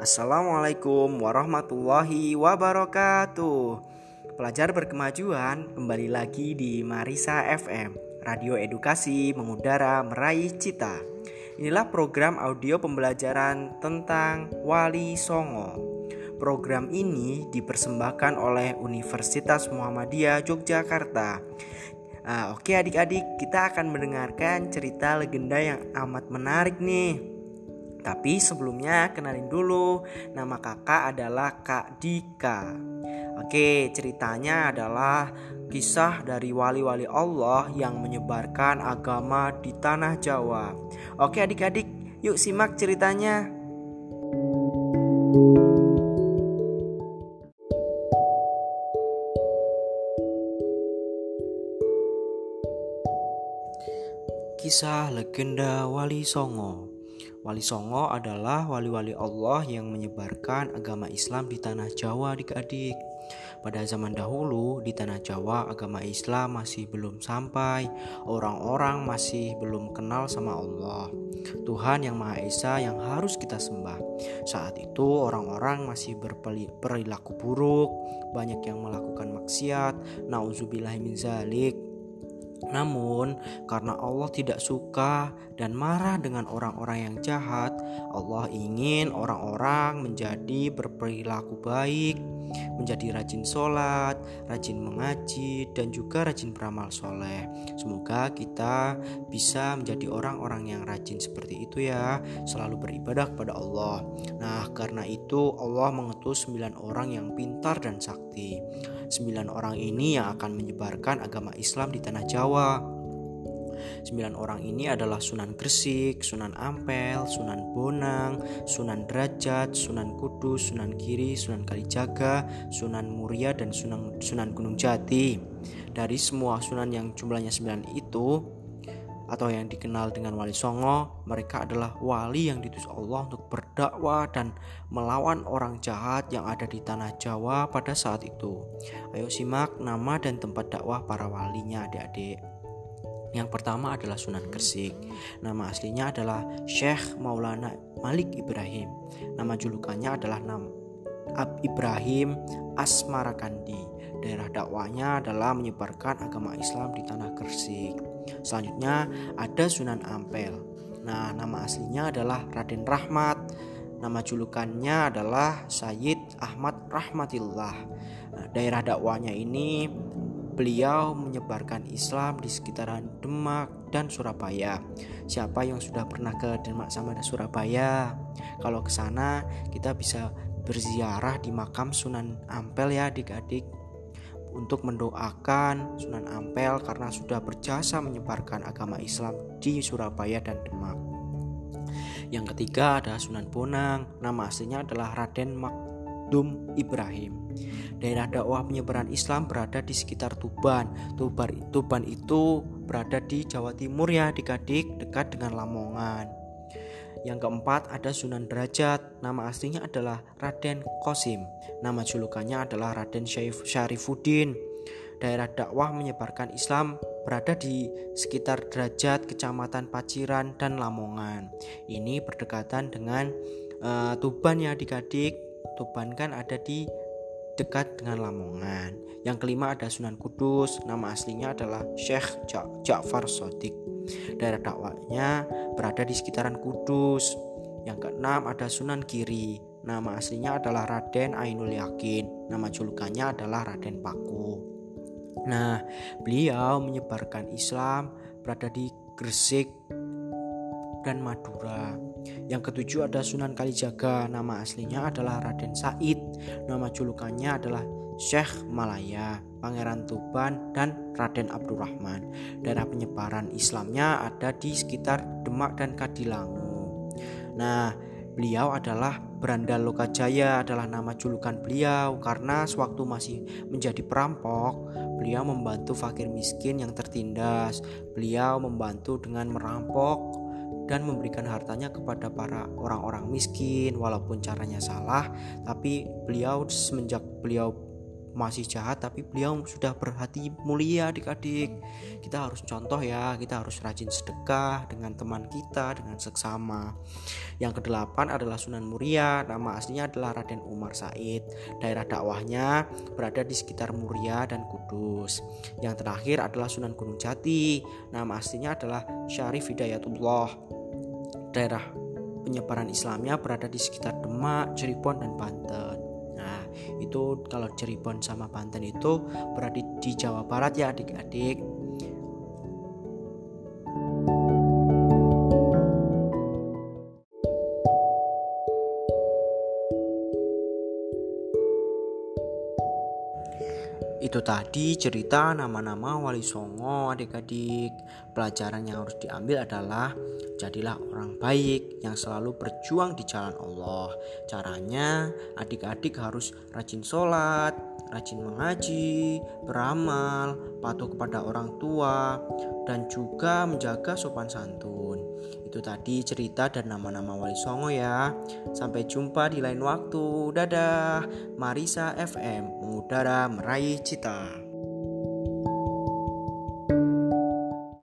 Assalamualaikum warahmatullahi wabarakatuh. Pelajar berkemajuan kembali lagi di Marisa FM, Radio Edukasi Mengudara Meraih Cita. Inilah program audio pembelajaran tentang Wali Songo. Program ini dipersembahkan oleh Universitas Muhammadiyah Yogyakarta. Uh, oke adik-adik, kita akan mendengarkan cerita legenda yang amat menarik nih. Tapi sebelumnya kenalin dulu Nama kakak adalah Kak Dika. Oke ceritanya adalah Kisah dari wali-wali Allah yang menyebarkan agama di tanah Jawa. Oke adik-adik yuk simak ceritanya. Kisah legenda Wali Songo Wali Songo adalah wali-wali Allah yang menyebarkan agama Islam di tanah Jawa adik-adik. Pada zaman dahulu di tanah Jawa agama Islam masih belum sampai, orang-orang masih belum kenal sama Allah. Tuhan yang Maha Esa yang harus kita sembah. Saat itu orang-orang masih berperilaku buruk, banyak yang melakukan maksiat, nauzubillahimin zalik, namun, karena Allah tidak suka dan marah dengan orang-orang yang jahat, Allah ingin orang-orang menjadi berperilaku baik, menjadi rajin sholat, rajin mengaji, dan juga rajin beramal soleh. Semoga kita bisa menjadi orang-orang yang rajin seperti itu ya, selalu beribadah kepada Allah. Nah, karena itu Allah mengutus sembilan orang yang pintar dan sakti. Sembilan orang ini yang akan menyebarkan agama Islam di tanah Jawa. Sembilan orang ini adalah Sunan Gresik, Sunan Ampel, Sunan Bonang, Sunan Derajat, Sunan Kudus, Sunan Kiri, Sunan Kalijaga, Sunan Muria, dan Sunan, Sunan Gunung Jati. Dari semua sunan yang jumlahnya sembilan itu, atau yang dikenal dengan wali songo, mereka adalah wali yang ditus Allah untuk berdakwah dan melawan orang jahat yang ada di tanah Jawa pada saat itu. Ayo simak nama dan tempat dakwah para walinya adik-adik. Yang pertama adalah Sunan Gresik. Nama aslinya adalah Syekh Maulana Malik Ibrahim. Nama julukannya adalah Nam Ab Ibrahim Asmarakandi. Daerah dakwahnya adalah menyebarkan agama Islam di tanah Gresik. Selanjutnya ada Sunan Ampel. Nah, nama aslinya adalah Raden Rahmat. Nama julukannya adalah Sayyid Ahmad Rahmatillah. Nah, daerah dakwahnya ini beliau menyebarkan Islam di sekitaran Demak dan Surabaya. Siapa yang sudah pernah ke Demak sama Surabaya? Kalau ke sana kita bisa berziarah di makam Sunan Ampel ya adik-adik untuk mendoakan Sunan Ampel karena sudah berjasa menyebarkan agama Islam di Surabaya dan Demak. Yang ketiga ada Sunan Bonang, nama aslinya adalah Raden Makdum Ibrahim. Daerah dakwah penyebaran Islam berada di sekitar Tuban. Tuban, itu berada di Jawa Timur ya, di Kadik dekat dengan Lamongan. Yang keempat ada Sunan Derajat, nama aslinya adalah Raden Kosim. Nama julukannya adalah Raden Syarifuddin. Daerah dakwah menyebarkan Islam berada di sekitar Derajat, Kecamatan Paciran, dan Lamongan. Ini berdekatan dengan uh, Tuban ya adik-adik. Tuban kan ada di dekat dengan Lamongan. Yang kelima ada Sunan Kudus, nama aslinya adalah Syekh Ja'far Sodik. Daerah dakwahnya berada di sekitaran Kudus. Yang keenam ada Sunan Kiri. Nama aslinya adalah Raden Ainul Yakin. Nama julukannya adalah Raden Paku. Nah, beliau menyebarkan Islam berada di Gresik dan Madura. Yang ketujuh ada Sunan Kalijaga, nama aslinya adalah Raden Said, nama julukannya adalah Syekh Malaya, Pangeran Tuban, dan Raden Abdurrahman. Daerah penyebaran Islamnya ada di sekitar Demak dan Kadilangu. Nah, beliau adalah Beranda Lokajaya adalah nama julukan beliau karena sewaktu masih menjadi perampok, beliau membantu fakir miskin yang tertindas. Beliau membantu dengan merampok dan memberikan hartanya kepada para orang-orang miskin walaupun caranya salah tapi beliau semenjak beliau masih jahat tapi beliau sudah berhati mulia adik-adik. Kita harus contoh ya kita harus rajin sedekah dengan teman kita dengan seksama. Yang kedelapan adalah Sunan Muria nama aslinya adalah Raden Umar Said. Daerah dakwahnya berada di sekitar Muria dan Kudus. Yang terakhir adalah Sunan Gunung Jati nama aslinya adalah Syarif Hidayatullah. Daerah penyebaran Islamnya berada di sekitar Demak, Cirebon, dan Banten itu kalau Cirebon sama Banten itu berada di Jawa Barat ya adik-adik Itu tadi cerita nama-nama Wali Songo adik-adik. Pelajaran yang harus diambil adalah jadilah orang baik yang selalu berjuang di jalan Allah. Caranya adik-adik harus rajin sholat, rajin mengaji, beramal, patuh kepada orang tua, dan juga menjaga sopan santun. Itu tadi cerita dan nama-nama Wali Songo ya. Sampai jumpa di lain waktu. Dadah. Marisa FM mengudara meraih cita.